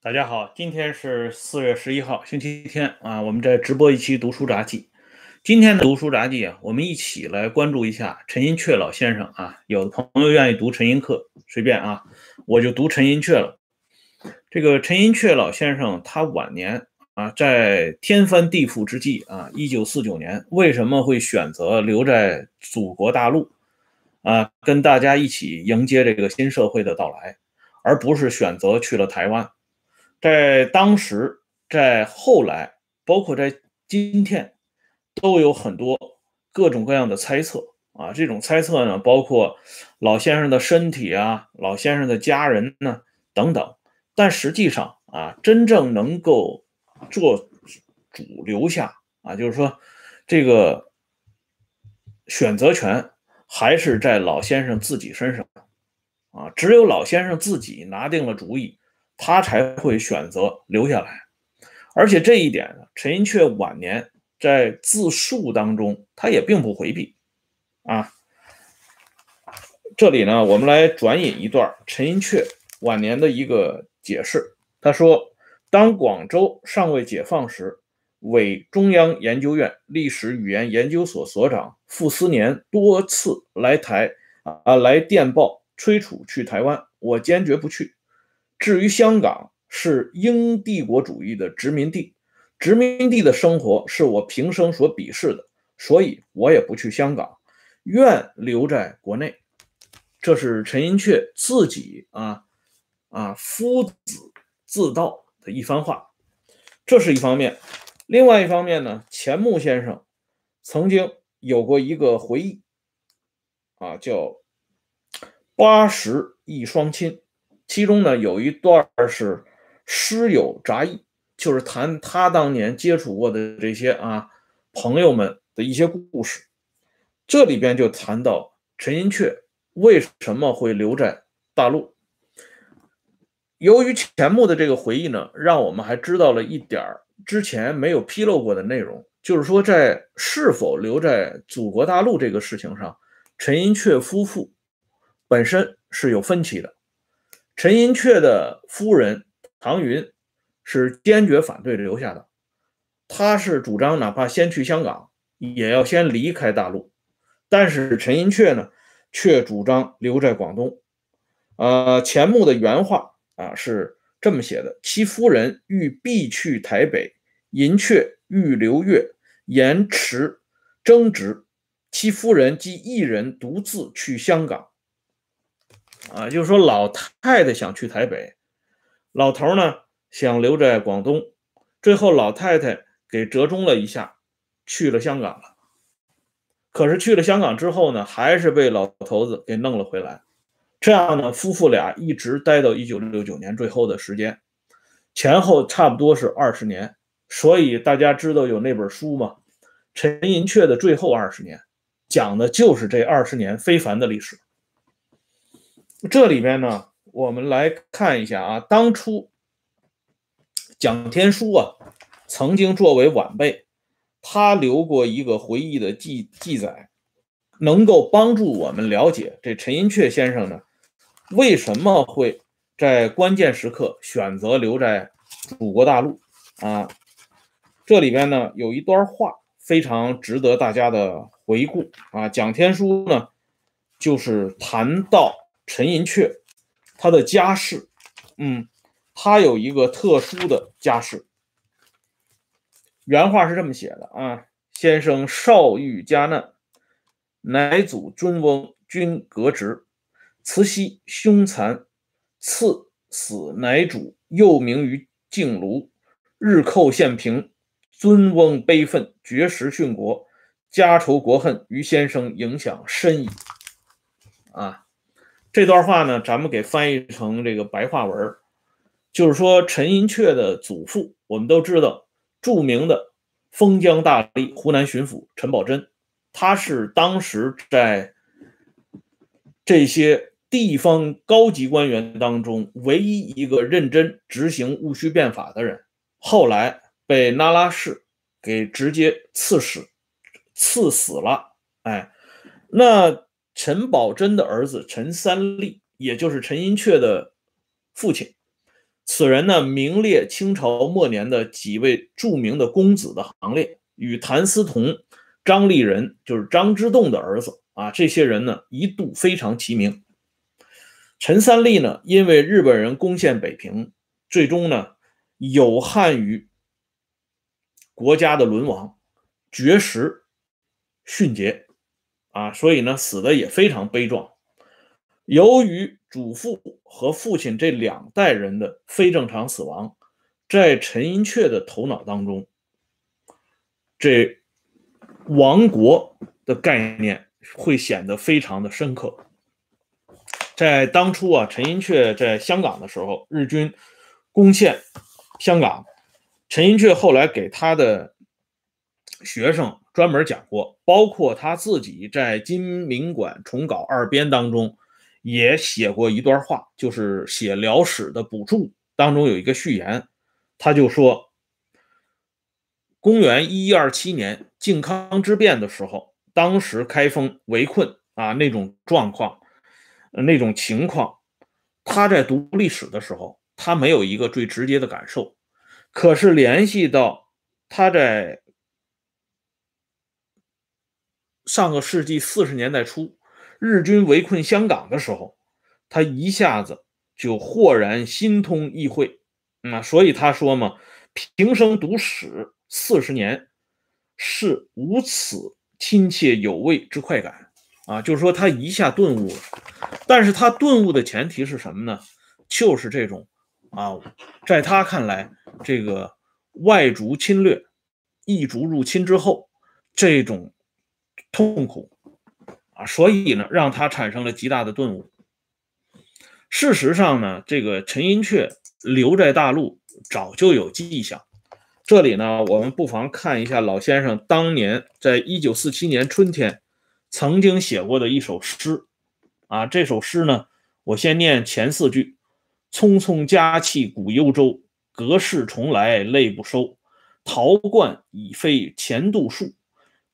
大家好，今天是四月十一号，星期天啊，我们在直播一期读书札记。今天的读书札记啊，我们一起来关注一下陈寅恪老先生啊。有的朋友愿意读陈寅恪，随便啊，我就读陈寅恪了。这个陈寅恪老先生他晚年啊，在天翻地覆之际啊，一九四九年为什么会选择留在祖国大陆啊，跟大家一起迎接这个新社会的到来，而不是选择去了台湾？在当时，在后来，包括在今天，都有很多各种各样的猜测啊。这种猜测呢，包括老先生的身体啊，老先生的家人呢等等。但实际上啊，真正能够做主留下啊，就是说这个选择权还是在老先生自己身上啊。只有老先生自己拿定了主意。他才会选择留下来，而且这一点呢，陈寅恪晚年在自述当中，他也并不回避啊。这里呢，我们来转引一段陈寅恪晚年的一个解释。他说：“当广州尚未解放时，伪中央研究院历史语言研究所所长傅斯年多次来台啊，来电报催促去台湾，我坚决不去。”至于香港是英帝国主义的殖民地，殖民地的生活是我平生所鄙视的，所以我也不去香港，愿留在国内。这是陈寅恪自己啊啊夫子自道的一番话，这是一方面。另外一方面呢，钱穆先生曾经有过一个回忆啊，叫八十一双亲。其中呢，有一段是师友杂忆，就是谈他当年接触过的这些啊朋友们的一些故事。这里边就谈到陈寅恪为什么会留在大陆。由于钱穆的这个回忆呢，让我们还知道了一点儿之前没有披露过的内容，就是说在是否留在祖国大陆这个事情上，陈寅恪夫妇本身是有分歧的。陈寅恪的夫人唐云是坚决反对留下的，他是主张哪怕先去香港，也要先离开大陆。但是陈寅恪呢，却主张留在广东。呃，钱穆的原话啊是这么写的：其夫人欲必去台北，寅恪欲留粤，延迟争执，其夫人即一人独自去香港。啊，就是说老太太想去台北，老头呢想留在广东，最后老太太给折中了一下，去了香港了。可是去了香港之后呢，还是被老头子给弄了回来。这样呢，夫妇俩一直待到一九六九年最后的时间，前后差不多是二十年。所以大家知道有那本书吗？陈寅恪的最后二十年，讲的就是这二十年非凡的历史。这里边呢，我们来看一下啊，当初蒋天书啊，曾经作为晚辈，他留过一个回忆的记记载，能够帮助我们了解这陈寅恪先生呢，为什么会在关键时刻选择留在祖国大陆啊？这里边呢有一段话非常值得大家的回顾啊，蒋天书呢就是谈到。陈寅恪，他的家世，嗯，他有一个特殊的家世。原话是这么写的啊：先生少遇家难，乃祖尊翁均革职，慈禧凶残，赐死乃主，又名于敬庐，日寇献平，尊翁悲愤，绝食殉国，家仇国恨于先生影响深矣。啊。这段话呢，咱们给翻译成这个白话文就是说陈寅恪的祖父，我们都知道，著名的封疆大吏、湖南巡抚陈宝箴，他是当时在这些地方高级官员当中唯一一个认真执行戊戌变法的人，后来被那拉氏给直接赐死，赐死了。哎，那。陈宝箴的儿子陈三立，也就是陈寅恪的父亲，此人呢，名列清朝末年的几位著名的公子的行列，与谭嗣同、张立仁，就是张之洞的儿子啊，这些人呢，一度非常齐名。陈三立呢，因为日本人攻陷北平，最终呢，有憾于国家的沦亡，绝食殉节。啊，所以呢，死的也非常悲壮。由于祖父和父亲这两代人的非正常死亡，在陈寅恪的头脑当中，这亡国的概念会显得非常的深刻。在当初啊，陈寅恪在香港的时候，日军攻陷香港，陈寅恪后来给他的学生。专门讲过，包括他自己在《金明馆重稿二编》当中也写过一段话，就是写辽史的补注当中有一个序言，他就说：公元一一二七年靖康之变的时候，当时开封围困啊那种状况，那种情况，他在读历史的时候，他没有一个最直接的感受，可是联系到他在。上个世纪四十年代初，日军围困香港的时候，他一下子就豁然心通意会，啊，所以他说嘛：“平生读史四十年，是无此亲切有味之快感。”啊，就是说他一下顿悟了。但是他顿悟的前提是什么呢？就是这种啊，在他看来，这个外族侵略、异族入侵之后，这种。痛苦啊，所以呢，让他产生了极大的顿悟。事实上呢，这个陈寅恪留在大陆早就有迹象。这里呢，我们不妨看一下老先生当年在一九四七年春天曾经写过的一首诗啊。这首诗呢，我先念前四句：“匆匆佳气古幽州，隔世重来泪不收。陶罐已非前度数。”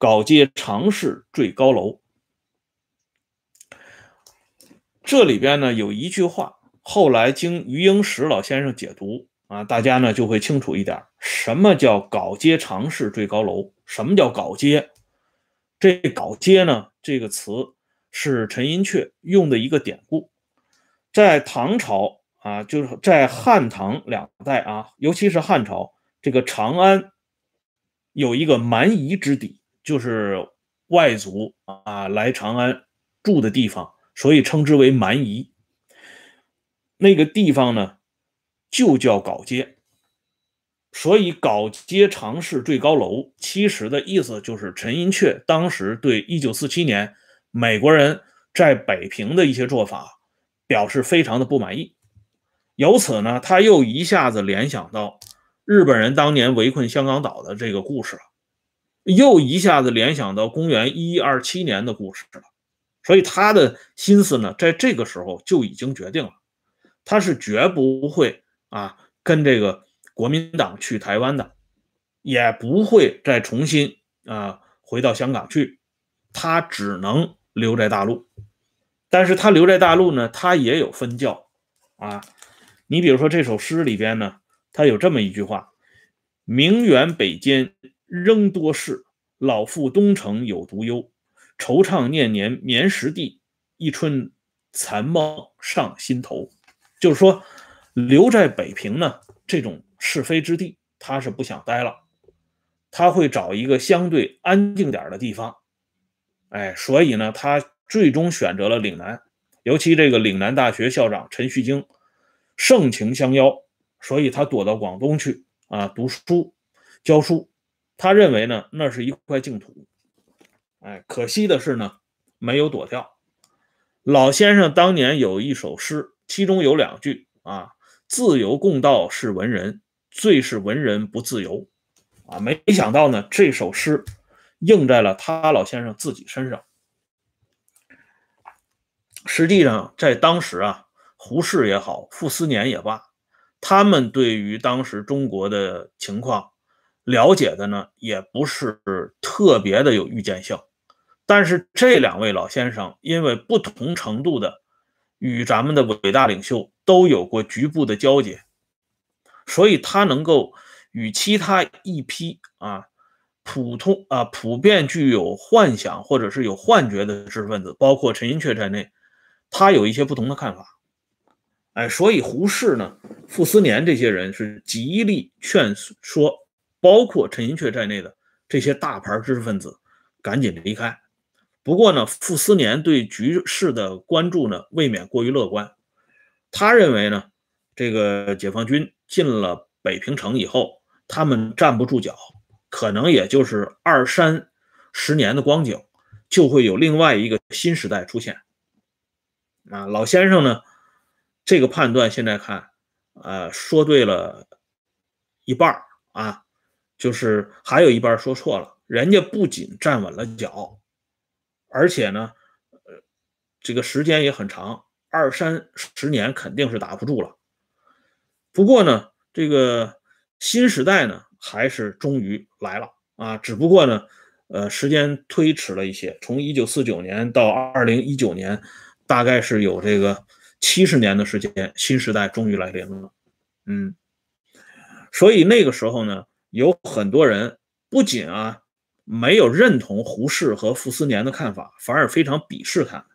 稿接常侍坠高楼，这里边呢有一句话，后来经余英时老先生解读啊，大家呢就会清楚一点，什么叫稿接常侍坠高楼？什么叫稿接？这稿接呢这个词是陈寅恪用的一个典故，在唐朝啊，就是在汉唐两代啊，尤其是汉朝，这个长安有一个蛮夷之地。就是外族啊来长安住的地方，所以称之为蛮夷。那个地方呢，就叫镐街。所以镐街长侍坠高楼，其实的意思就是陈寅恪当时对一九四七年美国人在北平的一些做法表示非常的不满意。由此呢，他又一下子联想到日本人当年围困香港岛的这个故事了。又一下子联想到公元一一二七年的故事了，所以他的心思呢，在这个时候就已经决定了，他是绝不会啊跟这个国民党去台湾的，也不会再重新啊回到香港去，他只能留在大陆。但是他留在大陆呢，他也有分教啊。你比如说这首诗里边呢，他有这么一句话：“名远北间。”仍多事，老妇东城有独忧。惆怅念年眠时地，一春残梦上心头。就是说，留在北平呢，这种是非之地，他是不想待了。他会找一个相对安静点的地方。哎，所以呢，他最终选择了岭南。尤其这个岭南大学校长陈旭京盛情相邀，所以他躲到广东去啊，读书教书。他认为呢，那是一块净土，哎，可惜的是呢，没有躲掉。老先生当年有一首诗，其中有两句啊：“自由共道是文人，最是文人不自由。”啊，没想到呢，这首诗应在了他老先生自己身上。实际上，在当时啊，胡适也好，傅斯年也罢，他们对于当时中国的情况。了解的呢，也不是特别的有预见性，但是这两位老先生因为不同程度的与咱们的伟大领袖都有过局部的交接，所以他能够与其他一批啊普通啊普遍具有幻想或者是有幻觉的知识分子，包括陈寅恪在内，他有一些不同的看法。哎，所以胡适呢、傅斯年这些人是极力劝说，包括陈寅恪在内的这些大牌知识分子赶紧离开。不过呢，傅斯年对局势的关注呢，未免过于乐观。他认为呢，这个解放军进了北平城以后，他们站不住脚，可能也就是二三十年的光景，就会有另外一个新时代出现。啊，老先生呢？这个判断现在看，呃，说对了一半啊，就是还有一半说错了。人家不仅站稳了脚，而且呢，呃，这个时间也很长，二三十年肯定是打不住了。不过呢，这个新时代呢，还是终于来了啊，只不过呢，呃，时间推迟了一些，从一九四九年到二零一九年，大概是有这个。七十年的时间，新时代终于来临了。嗯，所以那个时候呢，有很多人不仅啊没有认同胡适和傅斯年的看法，反而非常鄙视他。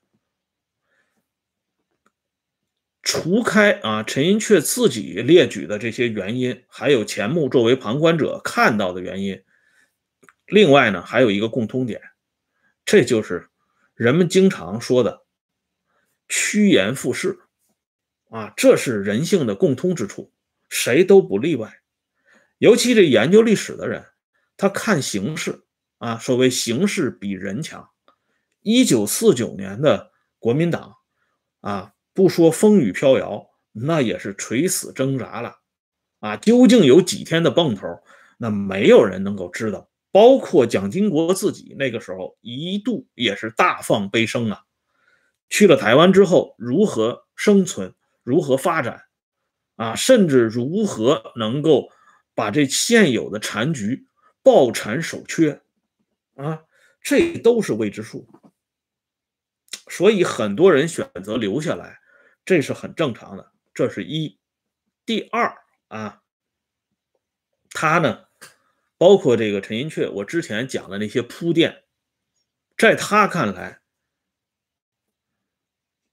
除开啊陈寅恪自己列举的这些原因，还有钱穆作为旁观者看到的原因，另外呢还有一个共通点，这就是人们经常说的。趋炎附势，啊，这是人性的共通之处，谁都不例外。尤其这研究历史的人，他看形势啊，所谓形势比人强。一九四九年的国民党啊，不说风雨飘摇，那也是垂死挣扎了啊。究竟有几天的蹦头，那没有人能够知道。包括蒋经国自己那个时候一度也是大放悲声啊。去了台湾之后，如何生存，如何发展，啊，甚至如何能够把这现有的残局抱残守缺，啊，这都是未知数。所以很多人选择留下来，这是很正常的。这是一，第二啊，他呢，包括这个陈寅恪，我之前讲的那些铺垫，在他看来。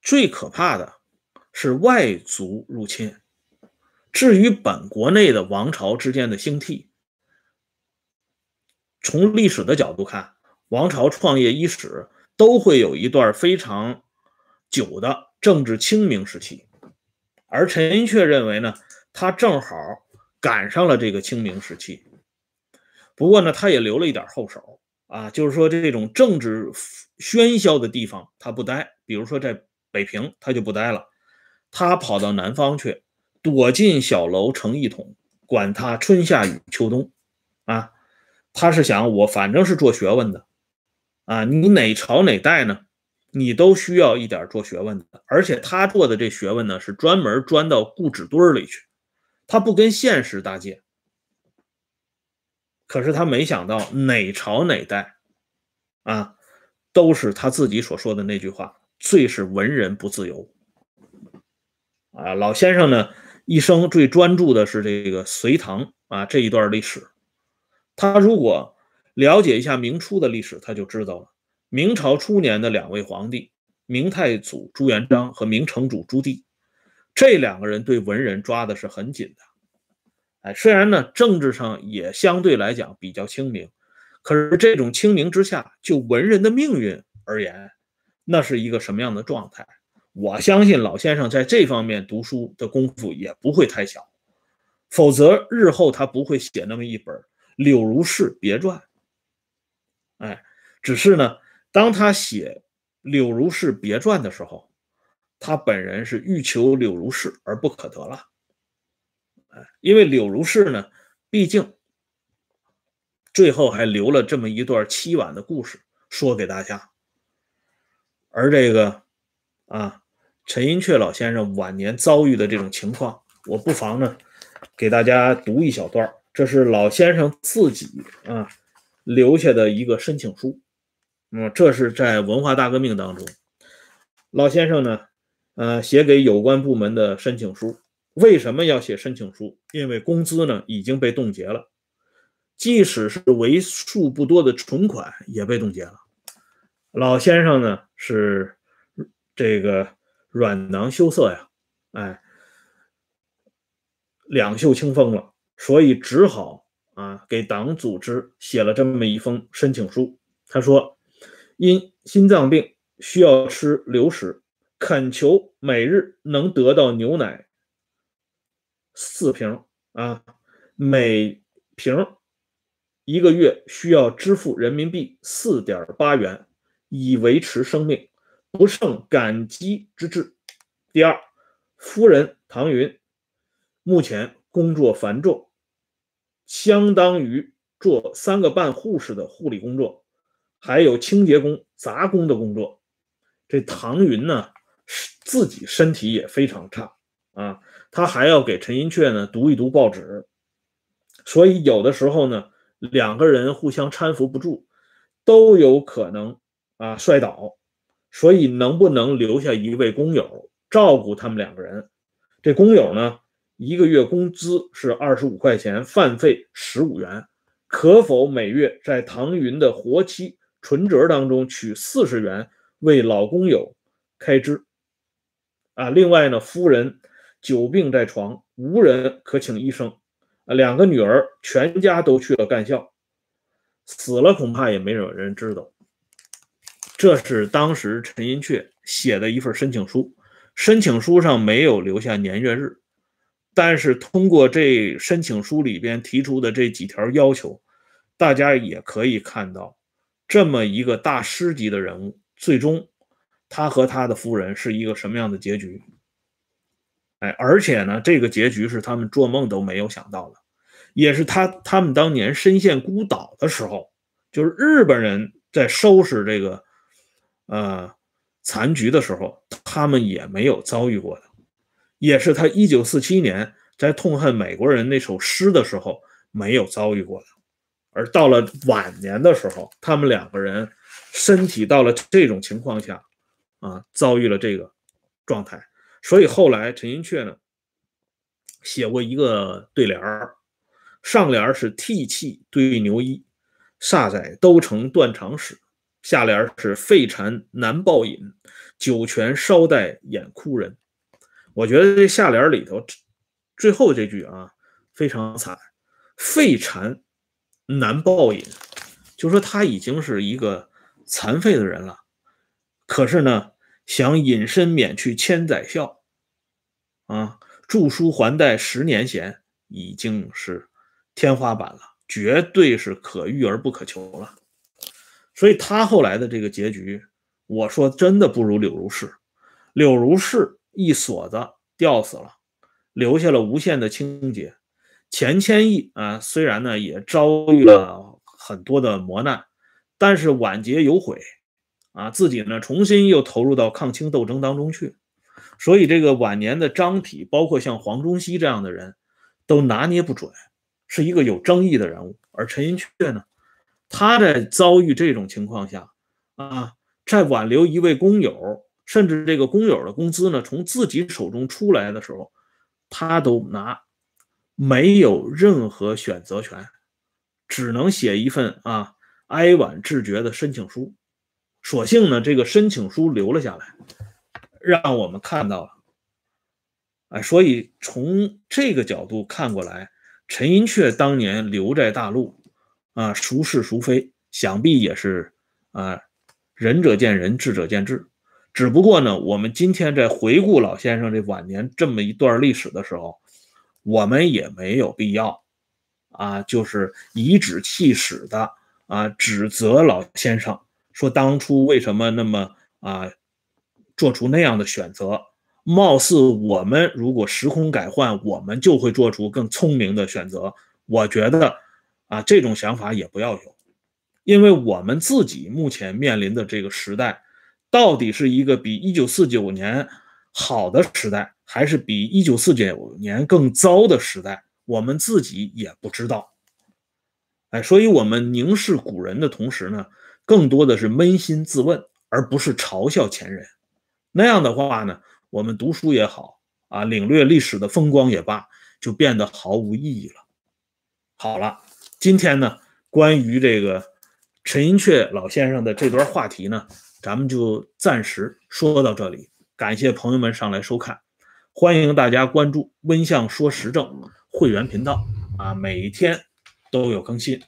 最可怕的是外族入侵。至于本国内的王朝之间的兴替，从历史的角度看，王朝创业伊始都会有一段非常久的政治清明时期。而陈寅恪认为呢，他正好赶上了这个清明时期。不过呢，他也留了一点后手啊，就是说这种政治喧嚣的地方他不待，比如说在。北平他就不待了，他跑到南方去，躲进小楼成一统，管他春夏与秋冬，啊，他是想我反正是做学问的，啊，你哪朝哪代呢，你都需要一点做学问的，而且他做的这学问呢，是专门钻到故纸堆里去，他不跟现实搭界。可是他没想到哪朝哪代，啊，都是他自己所说的那句话。最是文人不自由啊！老先生呢，一生最专注的是这个隋唐啊这一段历史。他如果了解一下明初的历史，他就知道了，明朝初年的两位皇帝，明太祖朱元璋和明成祖朱棣，这两个人对文人抓的是很紧的。哎，虽然呢政治上也相对来讲比较清明，可是这种清明之下，就文人的命运而言。那是一个什么样的状态？我相信老先生在这方面读书的功夫也不会太小，否则日后他不会写那么一本《柳如是别传》。哎，只是呢，当他写《柳如是别传》的时候，他本人是欲求柳如是而不可得了。哎，因为柳如是呢，毕竟最后还留了这么一段凄婉的故事说给大家。而这个啊，陈寅恪老先生晚年遭遇的这种情况，我不妨呢给大家读一小段这是老先生自己啊留下的一个申请书。嗯，这是在文化大革命当中，老先生呢呃写给有关部门的申请书为什么要写申请书？因为工资呢已经被冻结了，即使是为数不多的存款也被冻结了。老先生呢是这个软囊羞涩呀，哎，两袖清风了，所以只好啊给党组织写了这么一封申请书。他说，因心脏病需要吃流食，恳求每日能得到牛奶四瓶啊，每瓶一个月需要支付人民币四点八元。以维持生命，不胜感激之至。第二，夫人唐云目前工作繁重，相当于做三个半护士的护理工作，还有清洁工、杂工的工作。这唐云呢，自己身体也非常差啊，他还要给陈寅恪呢读一读报纸，所以有的时候呢，两个人互相搀扶不住，都有可能。啊，摔倒，所以能不能留下一位工友照顾他们两个人？这工友呢，一个月工资是二十五块钱，饭费十五元，可否每月在唐云的活期存折当中取四十元为老工友开支？啊，另外呢，夫人久病在床，无人可请医生，啊，两个女儿全家都去了干校，死了恐怕也没有人知道。这是当时陈寅恪写的一份申请书，申请书上没有留下年月日，但是通过这申请书里边提出的这几条要求，大家也可以看到，这么一个大师级的人物，最终他和他的夫人是一个什么样的结局？哎，而且呢，这个结局是他们做梦都没有想到的，也是他他们当年深陷孤岛的时候，就是日本人在收拾这个。呃，残局的时候，他们也没有遭遇过的，也是他一九四七年在痛恨美国人那首诗的时候没有遭遇过的。而到了晚年的时候，他们两个人身体到了这种情况下，啊，遭遇了这个状态。所以后来陈寅恪呢，写过一个对联儿，上联是涕泣对牛衣，煞载都成断肠史。下联是肺馋难报饮，酒泉稍带眼哭人。我觉得这下联里头最后这句啊非常惨，肺馋难报饮，就说他已经是一个残废的人了，可是呢想隐身免去千载笑，啊著书还带十年闲，已经是天花板了，绝对是可遇而不可求了。所以他后来的这个结局，我说真的不如柳如是。柳如是一锁子吊死了，留下了无限的清洁。钱谦益啊，虽然呢也遭遇了很多的磨难，但是晚节有悔啊，自己呢重新又投入到抗清斗争当中去。所以这个晚年的张体，包括像黄宗羲这样的人，都拿捏不准，是一个有争议的人物。而陈寅恪呢？他在遭遇这种情况下，啊，在挽留一位工友，甚至这个工友的工资呢从自己手中出来的时候，他都拿没有任何选择权，只能写一份啊哀婉致绝的申请书。所幸呢，这个申请书留了下来，让我们看到了。哎，所以从这个角度看过来，陈寅恪当年留在大陆。啊，孰是孰非，想必也是啊，仁者见仁，智者见智。只不过呢，我们今天在回顾老先生这晚年这么一段历史的时候，我们也没有必要啊，就是颐指气使的啊，指责老先生说当初为什么那么啊，做出那样的选择。貌似我们如果时空改换，我们就会做出更聪明的选择。我觉得。啊，这种想法也不要有，因为我们自己目前面临的这个时代，到底是一个比一九四九年好的时代，还是比一九四九年更糟的时代，我们自己也不知道。哎，所以，我们凝视古人的同时呢，更多的是扪心自问，而不是嘲笑前人。那样的话呢，我们读书也好啊，领略历史的风光也罢，就变得毫无意义了。好了，今天呢，关于这个陈寅恪老先生的这段话题呢，咱们就暂时说到这里。感谢朋友们上来收看，欢迎大家关注“温相说时政”会员频道啊，每天都有更新。